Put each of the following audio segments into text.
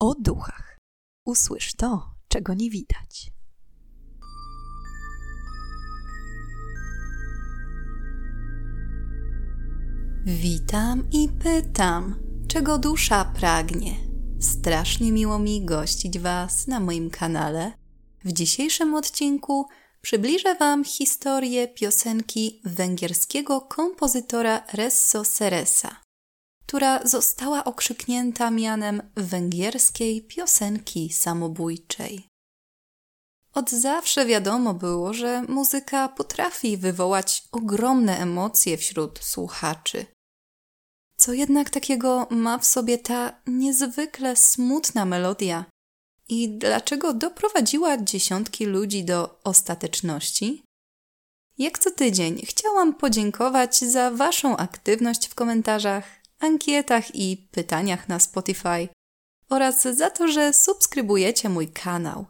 o duchach. Usłysz to, czego nie widać. Witam i pytam, czego dusza pragnie. Strasznie miło mi gościć Was na moim kanale. W dzisiejszym odcinku przybliżę Wam historię piosenki węgierskiego kompozytora Resso Seresa, która została okrzyknięta mianem węgierskiej piosenki samobójczej. Od zawsze wiadomo było, że muzyka potrafi wywołać ogromne emocje wśród słuchaczy. Co jednak takiego ma w sobie ta niezwykle smutna melodia i dlaczego doprowadziła dziesiątki ludzi do ostateczności? Jak co tydzień chciałam podziękować za Waszą aktywność w komentarzach, ankietach i pytaniach na Spotify oraz za to, że subskrybujecie mój kanał.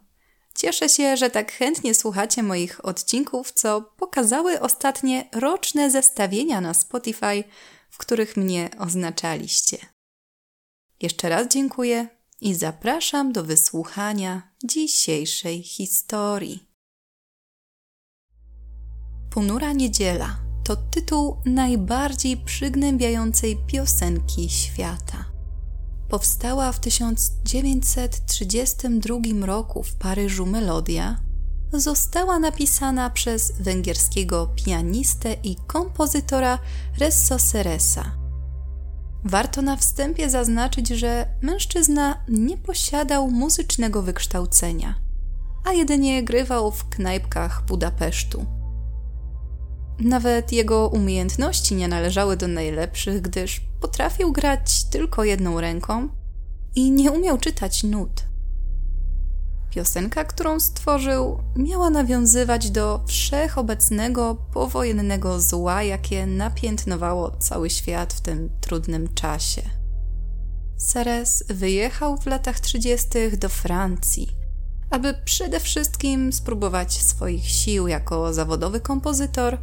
Cieszę się, że tak chętnie słuchacie moich odcinków, co pokazały ostatnie roczne zestawienia na Spotify, w których mnie oznaczaliście. Jeszcze raz dziękuję i zapraszam do wysłuchania dzisiejszej historii. Ponura Niedziela to tytuł najbardziej przygnębiającej piosenki świata. Powstała w 1932 roku w Paryżu melodia została napisana przez węgierskiego pianistę i kompozytora Resso Seresa. Warto na wstępie zaznaczyć, że mężczyzna nie posiadał muzycznego wykształcenia, a jedynie grywał w knajpkach Budapesztu. Nawet jego umiejętności nie należały do najlepszych, gdyż potrafił grać tylko jedną ręką i nie umiał czytać nut. Piosenka, którą stworzył, miała nawiązywać do wszechobecnego powojennego zła, jakie napiętnowało cały świat w tym trudnym czasie. Seres wyjechał w latach 30. do Francji, aby przede wszystkim spróbować swoich sił jako zawodowy kompozytor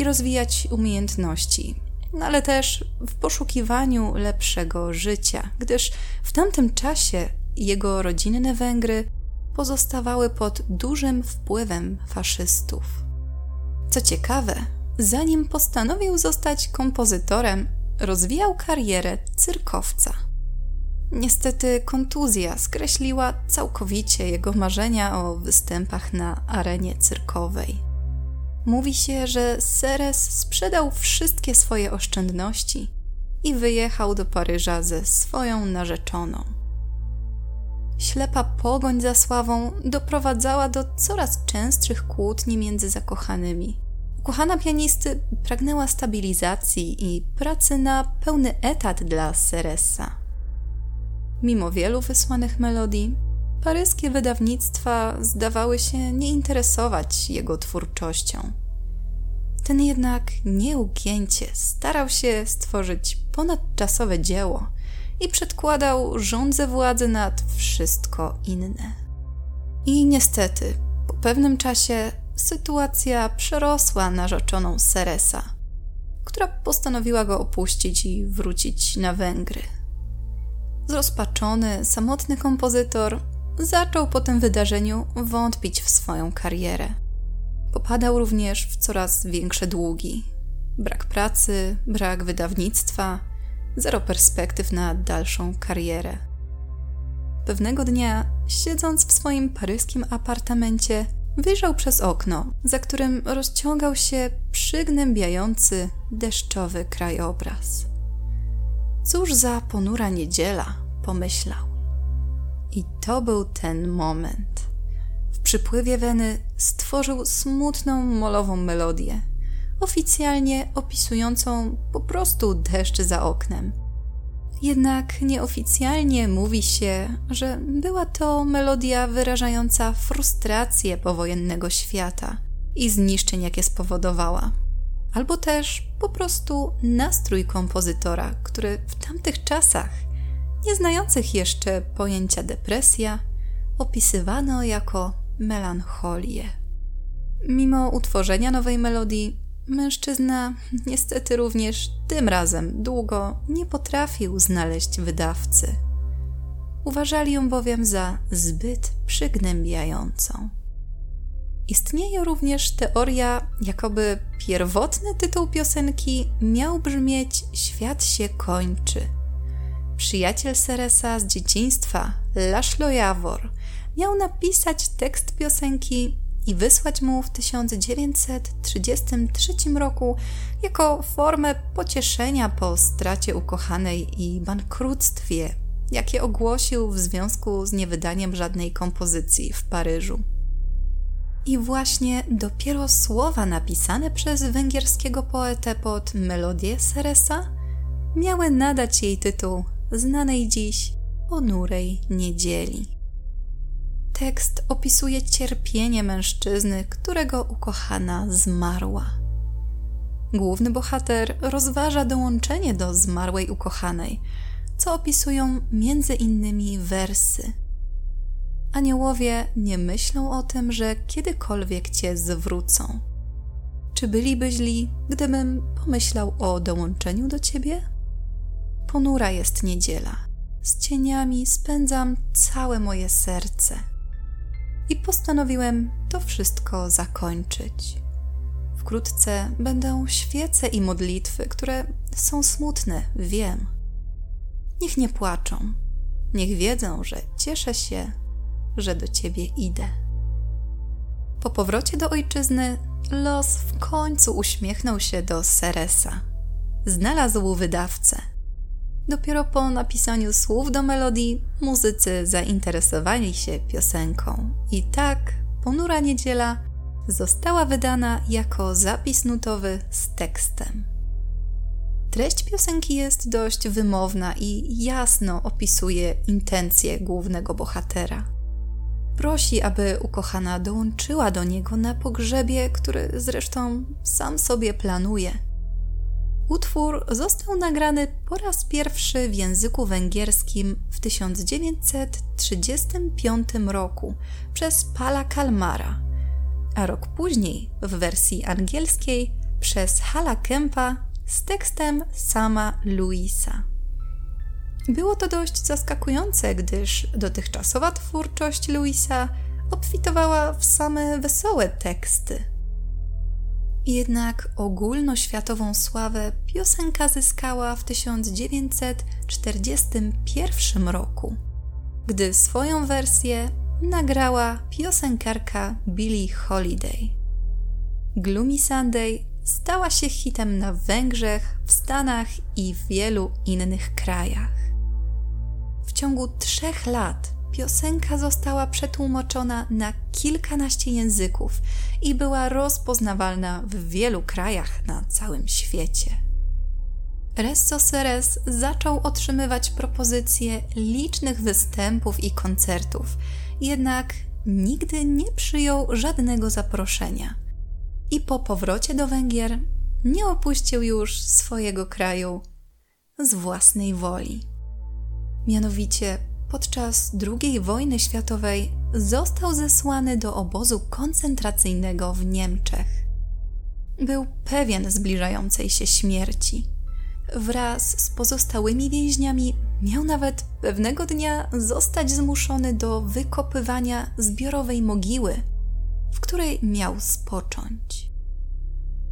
i rozwijać umiejętności, no ale też w poszukiwaniu lepszego życia, gdyż w tamtym czasie jego rodzinne Węgry pozostawały pod dużym wpływem faszystów. Co ciekawe, zanim postanowił zostać kompozytorem, rozwijał karierę cyrkowca. Niestety kontuzja skreśliła całkowicie jego marzenia o występach na arenie cyrkowej. Mówi się, że Seres sprzedał wszystkie swoje oszczędności i wyjechał do Paryża ze swoją narzeczoną. Ślepa pogoń za sławą doprowadzała do coraz częstszych kłótni między zakochanymi. Ukochana pianisty pragnęła stabilizacji i pracy na pełny etat dla Seresa. Mimo wielu wysłanych melodii, paryskie wydawnictwa zdawały się nie interesować jego twórczością. Ten jednak nieugięcie starał się stworzyć ponadczasowe dzieło – i przedkładał rządzę władzy nad wszystko inne. I niestety, po pewnym czasie sytuacja przerosła narzeczoną Seresa, która postanowiła go opuścić i wrócić na Węgry. Zrozpaczony, samotny kompozytor zaczął po tym wydarzeniu wątpić w swoją karierę. Popadał również w coraz większe długi. Brak pracy, brak wydawnictwa, zero perspektyw na dalszą karierę. Pewnego dnia, siedząc w swoim paryskim apartamencie, wyjrzał przez okno, za którym rozciągał się przygnębiający, deszczowy krajobraz. Cóż za ponura niedziela, pomyślał. I to był ten moment. W przypływie weny stworzył smutną, molową melodię, oficjalnie opisującą po prostu deszcz za oknem. Jednak nieoficjalnie mówi się, że była to melodia wyrażająca frustrację powojennego świata i zniszczeń, jakie spowodowała. Albo też po prostu nastrój kompozytora, który w tamtych czasach, nie znających jeszcze pojęcia depresja, opisywano jako melancholię. Mimo utworzenia nowej melodii, Mężczyzna niestety również tym razem długo nie potrafił znaleźć wydawcy. Uważali ją bowiem za zbyt przygnębiającą. Istnieje również teoria, jakoby pierwotny tytuł piosenki miał brzmieć Świat się kończy. Przyjaciel Seresa z dzieciństwa, Laszlo Jawor, miał napisać tekst piosenki i wysłać mu w 1933 roku jako formę pocieszenia po stracie ukochanej i bankructwie, jakie ogłosił w związku z niewydaniem żadnej kompozycji w Paryżu. I właśnie dopiero słowa napisane przez węgierskiego poetę pod melodię Seresa miały nadać jej tytuł znanej dziś ponurej niedzieli. Tekst opisuje cierpienie mężczyzny, którego ukochana zmarła. Główny bohater rozważa dołączenie do zmarłej ukochanej, co opisują między innymi wersy. Aniołowie nie myślą o tym, że kiedykolwiek cię zwrócą. Czy byliby źli, gdybym pomyślał o dołączeniu do ciebie? Ponura jest niedziela. Z cieniami spędzam całe moje serce i postanowiłem to wszystko zakończyć. Wkrótce będą świece i modlitwy, które są smutne, wiem. Niech nie płaczą, niech wiedzą, że cieszę się, że do ciebie idę. Po powrocie do ojczyzny, los w końcu uśmiechnął się do Seresa. Znalazł wydawcę Dopiero po napisaniu słów do melodii muzycy zainteresowali się piosenką. I tak Ponura Niedziela została wydana jako zapis nutowy z tekstem. Treść piosenki jest dość wymowna i jasno opisuje intencje głównego bohatera. Prosi, aby ukochana dołączyła do niego na pogrzebie, który zresztą sam sobie planuje – Utwór został nagrany po raz pierwszy w języku węgierskim w 1935 roku przez Pala Kalmara, a rok później w wersji angielskiej przez Hala Kempa z tekstem sama Luisa. Było to dość zaskakujące, gdyż dotychczasowa twórczość Luisa obfitowała w same wesołe teksty. Jednak ogólnoświatową sławę piosenka zyskała w 1941 roku, gdy swoją wersję nagrała piosenkarka Billie Holiday. Gloomy Sunday stała się hitem na Węgrzech, w Stanach i w wielu innych krajach. W ciągu trzech lat Piosenka została przetłumaczona na kilkanaście języków i była rozpoznawalna w wielu krajach na całym świecie. Resso Seres zaczął otrzymywać propozycje licznych występów i koncertów, jednak nigdy nie przyjął żadnego zaproszenia. I po powrocie do Węgier nie opuścił już swojego kraju z własnej woli. Mianowicie podczas II wojny światowej został zesłany do obozu koncentracyjnego w Niemczech. Był pewien zbliżającej się śmierci. Wraz z pozostałymi więźniami miał nawet pewnego dnia zostać zmuszony do wykopywania zbiorowej mogiły, w której miał spocząć.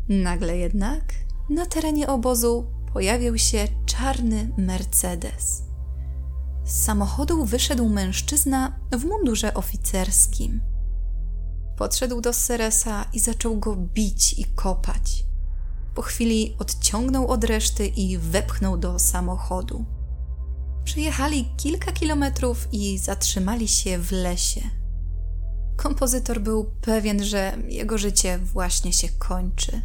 Nagle jednak na terenie obozu pojawił się czarny Mercedes. Z samochodu wyszedł mężczyzna w mundurze oficerskim. Podszedł do Seresa i zaczął go bić i kopać. Po chwili odciągnął od reszty i wepchnął do samochodu. Przejechali kilka kilometrów i zatrzymali się w lesie. Kompozytor był pewien, że jego życie właśnie się kończy.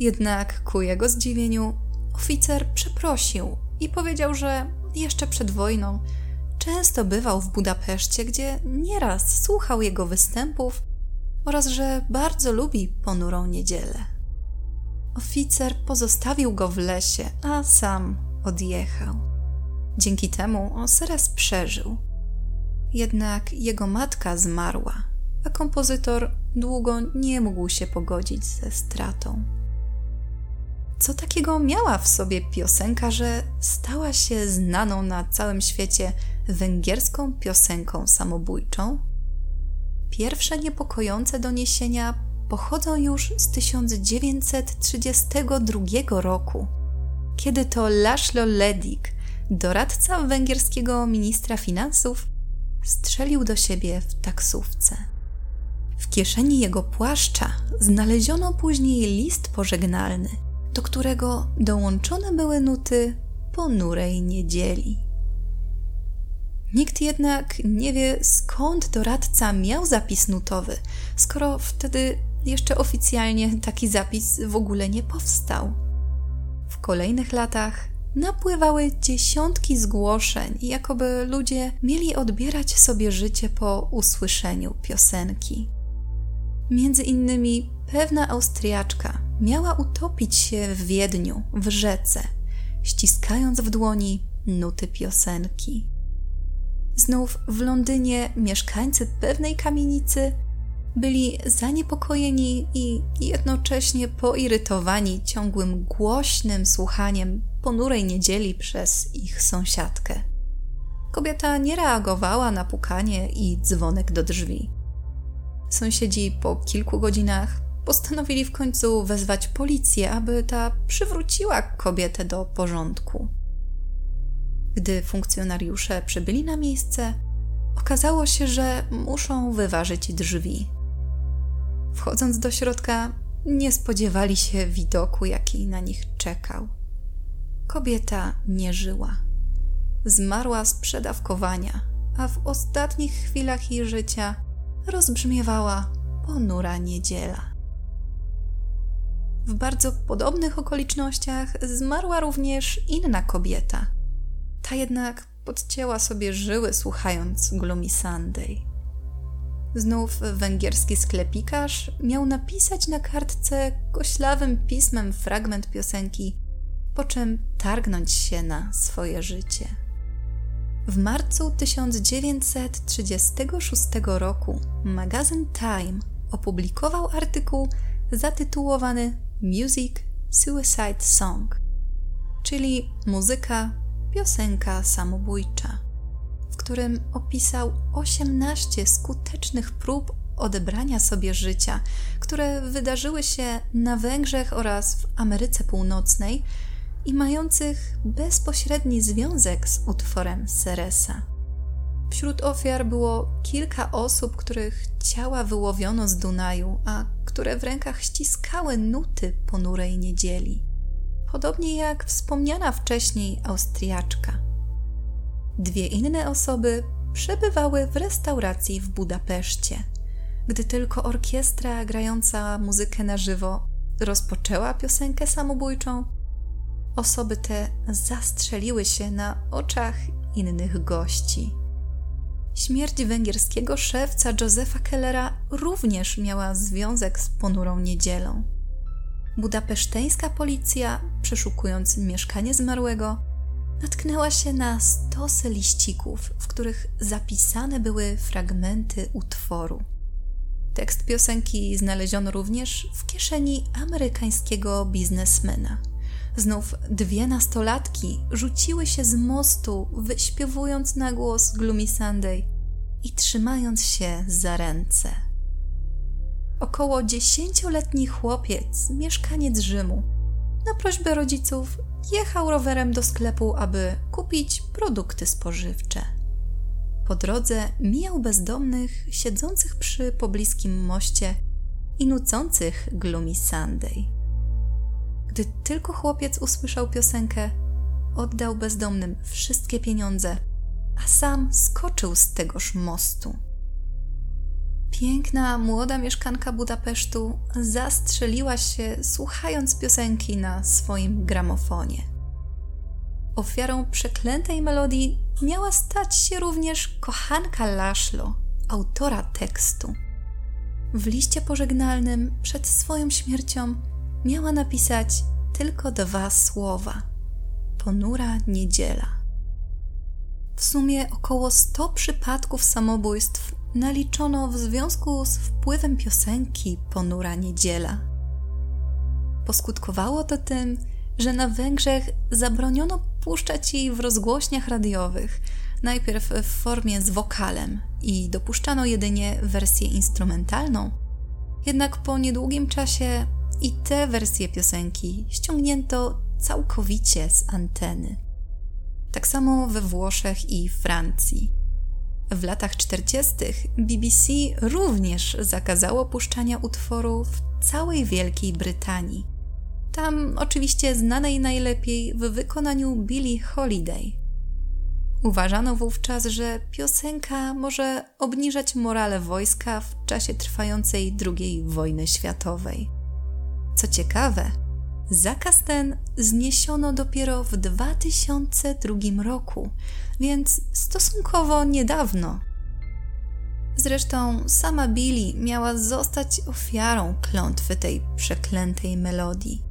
Jednak ku jego zdziwieniu oficer przeprosił i powiedział, że jeszcze przed wojną, często bywał w Budapeszcie, gdzie nieraz słuchał jego występów oraz że bardzo lubi ponurą niedzielę. Oficer pozostawił go w lesie, a sam odjechał. Dzięki temu Oseras przeżył. Jednak jego matka zmarła, a kompozytor długo nie mógł się pogodzić ze stratą. Co takiego miała w sobie piosenka, że stała się znaną na całym świecie węgierską piosenką samobójczą? Pierwsze niepokojące doniesienia pochodzą już z 1932 roku, kiedy to Laszlo Ledik, doradca węgierskiego ministra finansów, strzelił do siebie w taksówce. W kieszeni jego płaszcza znaleziono później list pożegnalny, do którego dołączone były nuty ponurej niedzieli. Nikt jednak nie wie, skąd doradca miał zapis nutowy, skoro wtedy jeszcze oficjalnie taki zapis w ogóle nie powstał. W kolejnych latach napływały dziesiątki zgłoszeń, jakoby ludzie mieli odbierać sobie życie po usłyszeniu piosenki. Między innymi pewna Austriaczka miała utopić się w Wiedniu, w rzece, ściskając w dłoni nuty piosenki. Znów w Londynie mieszkańcy pewnej kamienicy byli zaniepokojeni i jednocześnie poirytowani ciągłym głośnym słuchaniem ponurej niedzieli przez ich sąsiadkę. Kobieta nie reagowała na pukanie i dzwonek do drzwi. Sąsiedzi po kilku godzinach postanowili w końcu wezwać policję, aby ta przywróciła kobietę do porządku. Gdy funkcjonariusze przybyli na miejsce, okazało się, że muszą wyważyć drzwi. Wchodząc do środka, nie spodziewali się widoku, jaki na nich czekał. Kobieta nie żyła. Zmarła z przedawkowania, a w ostatnich chwilach jej życia rozbrzmiewała ponura niedziela. W bardzo podobnych okolicznościach zmarła również inna kobieta. Ta jednak podcięła sobie żyły słuchając Gloomy Sunday. Znów węgierski sklepikarz miał napisać na kartce koślawym pismem fragment piosenki, po czym targnąć się na swoje życie. W marcu 1936 roku magazyn Time opublikował artykuł zatytułowany Music Suicide Song, czyli muzyka, piosenka samobójcza, w którym opisał 18 skutecznych prób odebrania sobie życia, które wydarzyły się na Węgrzech oraz w Ameryce Północnej i mających bezpośredni związek z utworem Seresa. Wśród ofiar było kilka osób, których ciała wyłowiono z Dunaju, a które w rękach ściskały nuty ponurej niedzieli. Podobnie jak wspomniana wcześniej Austriaczka. Dwie inne osoby przebywały w restauracji w Budapeszcie. Gdy tylko orkiestra grająca muzykę na żywo rozpoczęła piosenkę samobójczą, osoby te zastrzeliły się na oczach innych gości. Śmierć węgierskiego szewca Josefa Kellera również miała związek z ponurą niedzielą. Budapeszteńska policja, przeszukując mieszkanie zmarłego, natknęła się na stosy liścików, w których zapisane były fragmenty utworu. Tekst piosenki znaleziono również w kieszeni amerykańskiego biznesmena. Znów dwie nastolatki rzuciły się z mostu, wyśpiewując na głos Gloomy Sunday i trzymając się za ręce. Około dziesięcioletni chłopiec, mieszkaniec Rzymu, na prośbę rodziców jechał rowerem do sklepu, aby kupić produkty spożywcze. Po drodze mijał bezdomnych siedzących przy pobliskim moście i nucących Gloomy Sunday. Gdy tylko chłopiec usłyszał piosenkę, oddał bezdomnym wszystkie pieniądze, a sam skoczył z tegoż mostu. Piękna, młoda mieszkanka Budapesztu zastrzeliła się, słuchając piosenki na swoim gramofonie. Ofiarą przeklętej melodii miała stać się również kochanka Laszlo, autora tekstu. W liście pożegnalnym przed swoją śmiercią miała napisać tylko dwa słowa: Ponura niedziela. W sumie około 100 przypadków samobójstw naliczono w związku z wpływem piosenki Ponura niedziela. poskutkowało to tym, że na Węgrzech zabroniono puszczać jej w rozgłośniach radiowych, najpierw w formie z wokalem i dopuszczano jedynie wersję instrumentalną. Jednak po niedługim czasie i tę wersję piosenki ściągnięto całkowicie z anteny. Tak samo we Włoszech i Francji. W latach 40. BBC również zakazało puszczania utworu w całej Wielkiej Brytanii. Tam oczywiście znanej najlepiej w wykonaniu Billie Holiday. Uważano wówczas, że piosenka może obniżać morale wojska w czasie trwającej II wojny światowej. Co ciekawe, zakaz ten zniesiono dopiero w 2002 roku, więc stosunkowo niedawno. Zresztą sama Billy miała zostać ofiarą klątwy tej przeklętej melodii.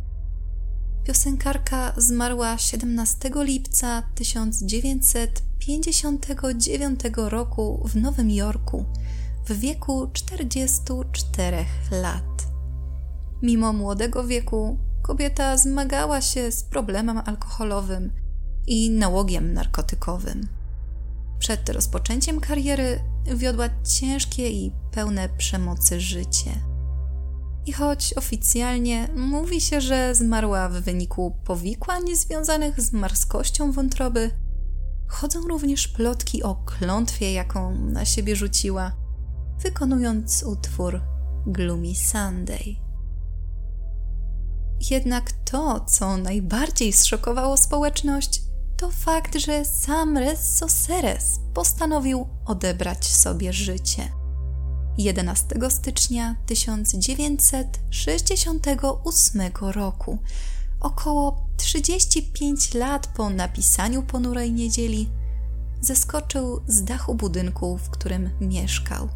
Piosenkarka zmarła 17 lipca 1959 roku w Nowym Jorku w wieku 44 lat. Mimo młodego wieku, kobieta zmagała się z problemem alkoholowym i nałogiem narkotykowym. Przed rozpoczęciem kariery wiodła ciężkie i pełne przemocy życie. I choć oficjalnie mówi się, że zmarła w wyniku powikłań związanych z marskością wątroby, chodzą również plotki o klątwie, jaką na siebie rzuciła, wykonując utwór Gloomy Sunday. Jednak to, co najbardziej zszokowało społeczność, to fakt, że sam Resso Seres postanowił odebrać sobie życie. 11 stycznia 1968 roku, około 35 lat po napisaniu Ponurej Niedzieli, zeskoczył z dachu budynku, w którym mieszkał.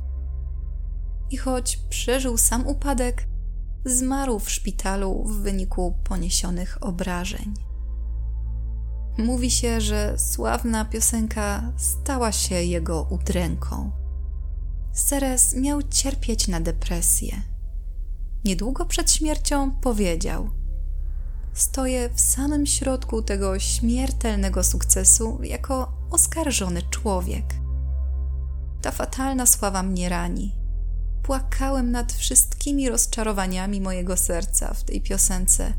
I choć przeżył sam upadek, zmarł w szpitalu w wyniku poniesionych obrażeń. Mówi się, że sławna piosenka stała się jego udręką. Seres miał cierpieć na depresję. Niedługo przed śmiercią powiedział: Stoję w samym środku tego śmiertelnego sukcesu jako oskarżony człowiek. Ta fatalna sława mnie rani. Płakałem nad wszystkimi rozczarowaniami mojego serca w tej piosence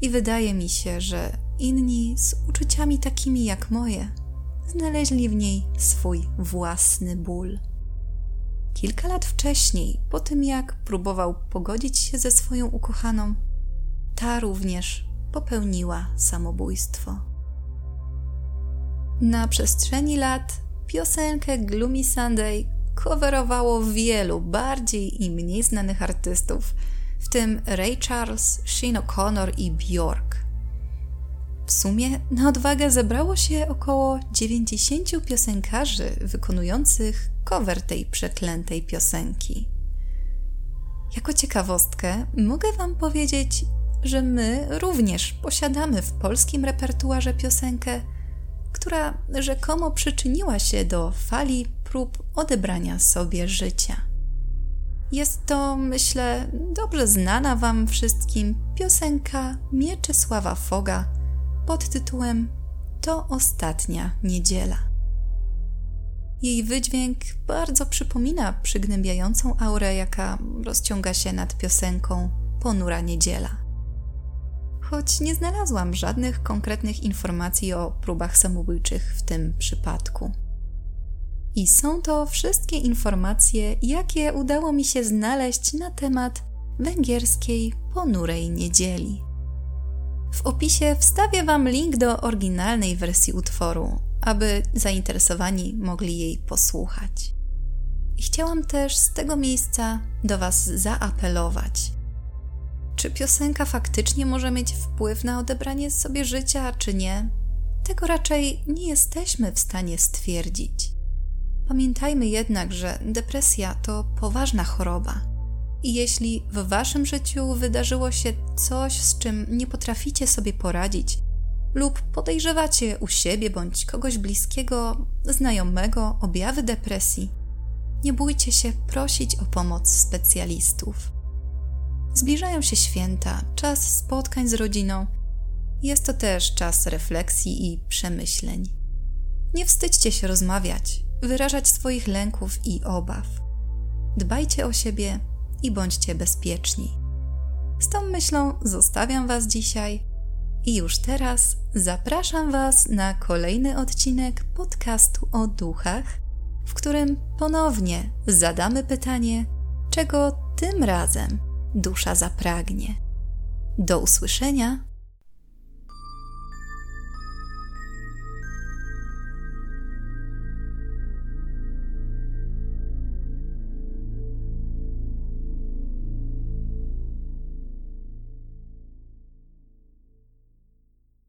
i wydaje mi się, że inni z uczuciami takimi jak moje znaleźli w niej swój własny ból. Kilka lat wcześniej, po tym jak próbował pogodzić się ze swoją ukochaną, ta również popełniła samobójstwo. Na przestrzeni lat piosenkę Gloomy Sunday coverowało wielu bardziej i mniej znanych artystów, w tym Ray Charles, Shane O'Connor i Bjork. W sumie na odwagę zebrało się około 90 piosenkarzy wykonujących cover tej przeklętej piosenki. Jako ciekawostkę mogę Wam powiedzieć, że my również posiadamy w polskim repertuarze piosenkę, która rzekomo przyczyniła się do fali prób odebrania sobie życia. Jest to, myślę, dobrze znana Wam wszystkim piosenka Mieczysława Foga pod tytułem To ostatnia niedziela. Jej wydźwięk bardzo przypomina przygnębiającą aurę, jaka rozciąga się nad piosenką Ponura Niedziela. Choć nie znalazłam żadnych konkretnych informacji o próbach samobójczych w tym przypadku. I są to wszystkie informacje, jakie udało mi się znaleźć na temat węgierskiej ponurej niedzieli. W opisie wstawię Wam link do oryginalnej wersji utworu, aby zainteresowani mogli jej posłuchać. Chciałam też z tego miejsca do Was zaapelować. Czy piosenka faktycznie może mieć wpływ na odebranie sobie życia, czy nie? Tego raczej nie jesteśmy w stanie stwierdzić. Pamiętajmy jednak, że depresja to poważna choroba. I jeśli w waszym życiu wydarzyło się coś, z czym nie potraficie sobie poradzić, lub podejrzewacie u siebie bądź kogoś bliskiego, znajomego objawy depresji, nie bójcie się prosić o pomoc specjalistów. Zbliżają się święta, czas spotkań z rodziną. Jest to też czas refleksji i przemyśleń. Nie wstydźcie się rozmawiać, wyrażać swoich lęków i obaw. Dbajcie o siebie i bądźcie bezpieczni. Z tą myślą zostawiam Was dzisiaj i już teraz zapraszam Was na kolejny odcinek podcastu o duchach, w którym ponownie zadamy pytanie, czego tym razem dusza zapragnie. Do usłyszenia